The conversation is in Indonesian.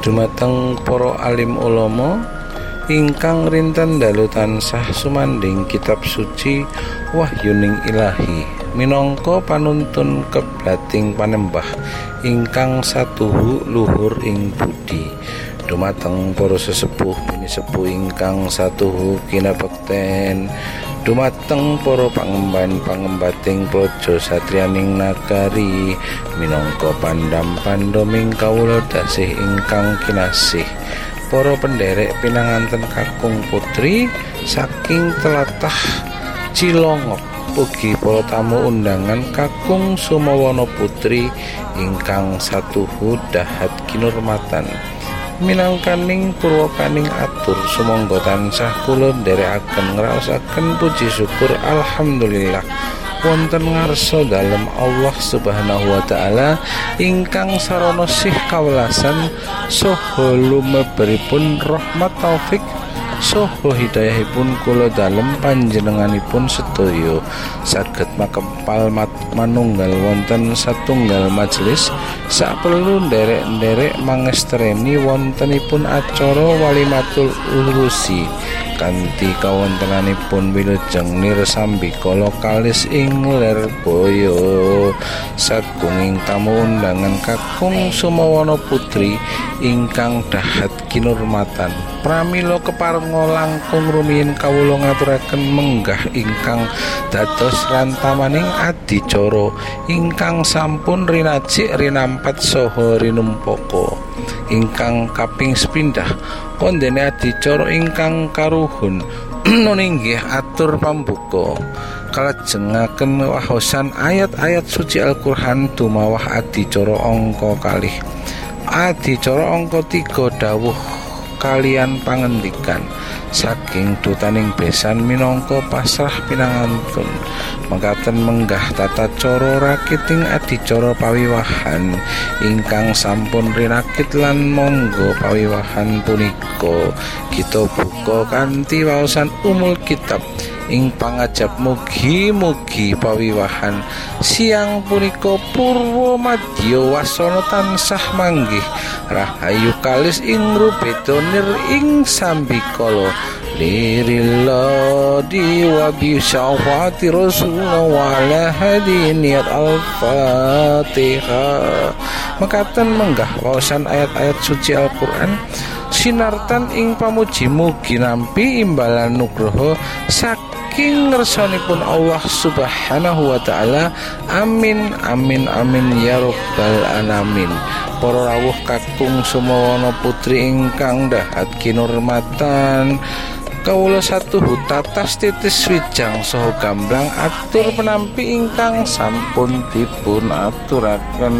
dumateng para alim ulama ingkang rinten dalu tansah sumanding kitab suci wahyuning ilahi. Minangka panuntun keblating panembah ingkang satuhu luhur ing budi. Dumateng para sesepuh bini sepuh ingkang satuhu kinabekten dumateng para pangemban pangembating praja satriyaning nagari minangka pandam pandoming kawula dasih ingkang kinasih. Para penderek pinanganten kakung putri saking telatah Cilongok ugi para tamu undangan kakung Sumawana putri ingkang satuhu dahat kinurmatan minangkaning purwakaning atur. Sumangga tansah kula nderekaken ngraosaken puji syukur alhamdulillah. Wonten ngarsa dalem Allah Subhanahu wa taala ingkang sarana sih kawelasan saha lumeberipun rahmat taufik soho hidayahipun kula dalem panjenenganipun sedaya saged makempal mat manunggal wonten satunggal majelis. Sak perlu nderek-nderek mangestreni wontenipun acara walimatul urusi kanthi kawontenanipun wilujeng nirsambika kalis ing Lerboyo sagunging tamu undangan kakung Sumawana putri ingkang dahat kinurmatan. Pramila keparenga langkung rumiyin kawula ngaturaken menggah ingkang dados rantamaning adicara ingkang sampun rinajik rinampat saha rinumpaka ingkang kaping sepindah. Kondene adicara ingkang karuhun. Nuninggih atur pambuka. Kalajengaken wahosan ayat-ayat suci Al-Qur'an tumawah adicara angka kalih. Adicara angka 3 dawuh kalian pangendikan. Saking dutaning besan minangka pasrah pinangantun. Mengkaten menggah tata cara rakiting adicara pawiwahan. Ingkang sampun rinakit lan monggo pawiwahan punika. Kita buka kanthi waosan umul kitab. Ing pangajab mugi-mugi pawiwahan. Siang punika purwa madya wasana tansah manggih rahayu kalis ing rubetonir ing sambikala Lirilla wa bi syafati Rasulullah wa ala hadiniyat al-fatihah Mekaten menggah wawasan ayat-ayat suci Al-Quran Sinartan ing pamuji mugi nampi imbalan nugroho saking ngersanipun Allah subhanahu wa ta'ala. Amin amin amin ya rabbal alamin para rawuh kakung putri ingkang dahat kinurmatan kawula satu hutatas titis wijang saha gamblang atur penampi ingkang sampun dipun aturaken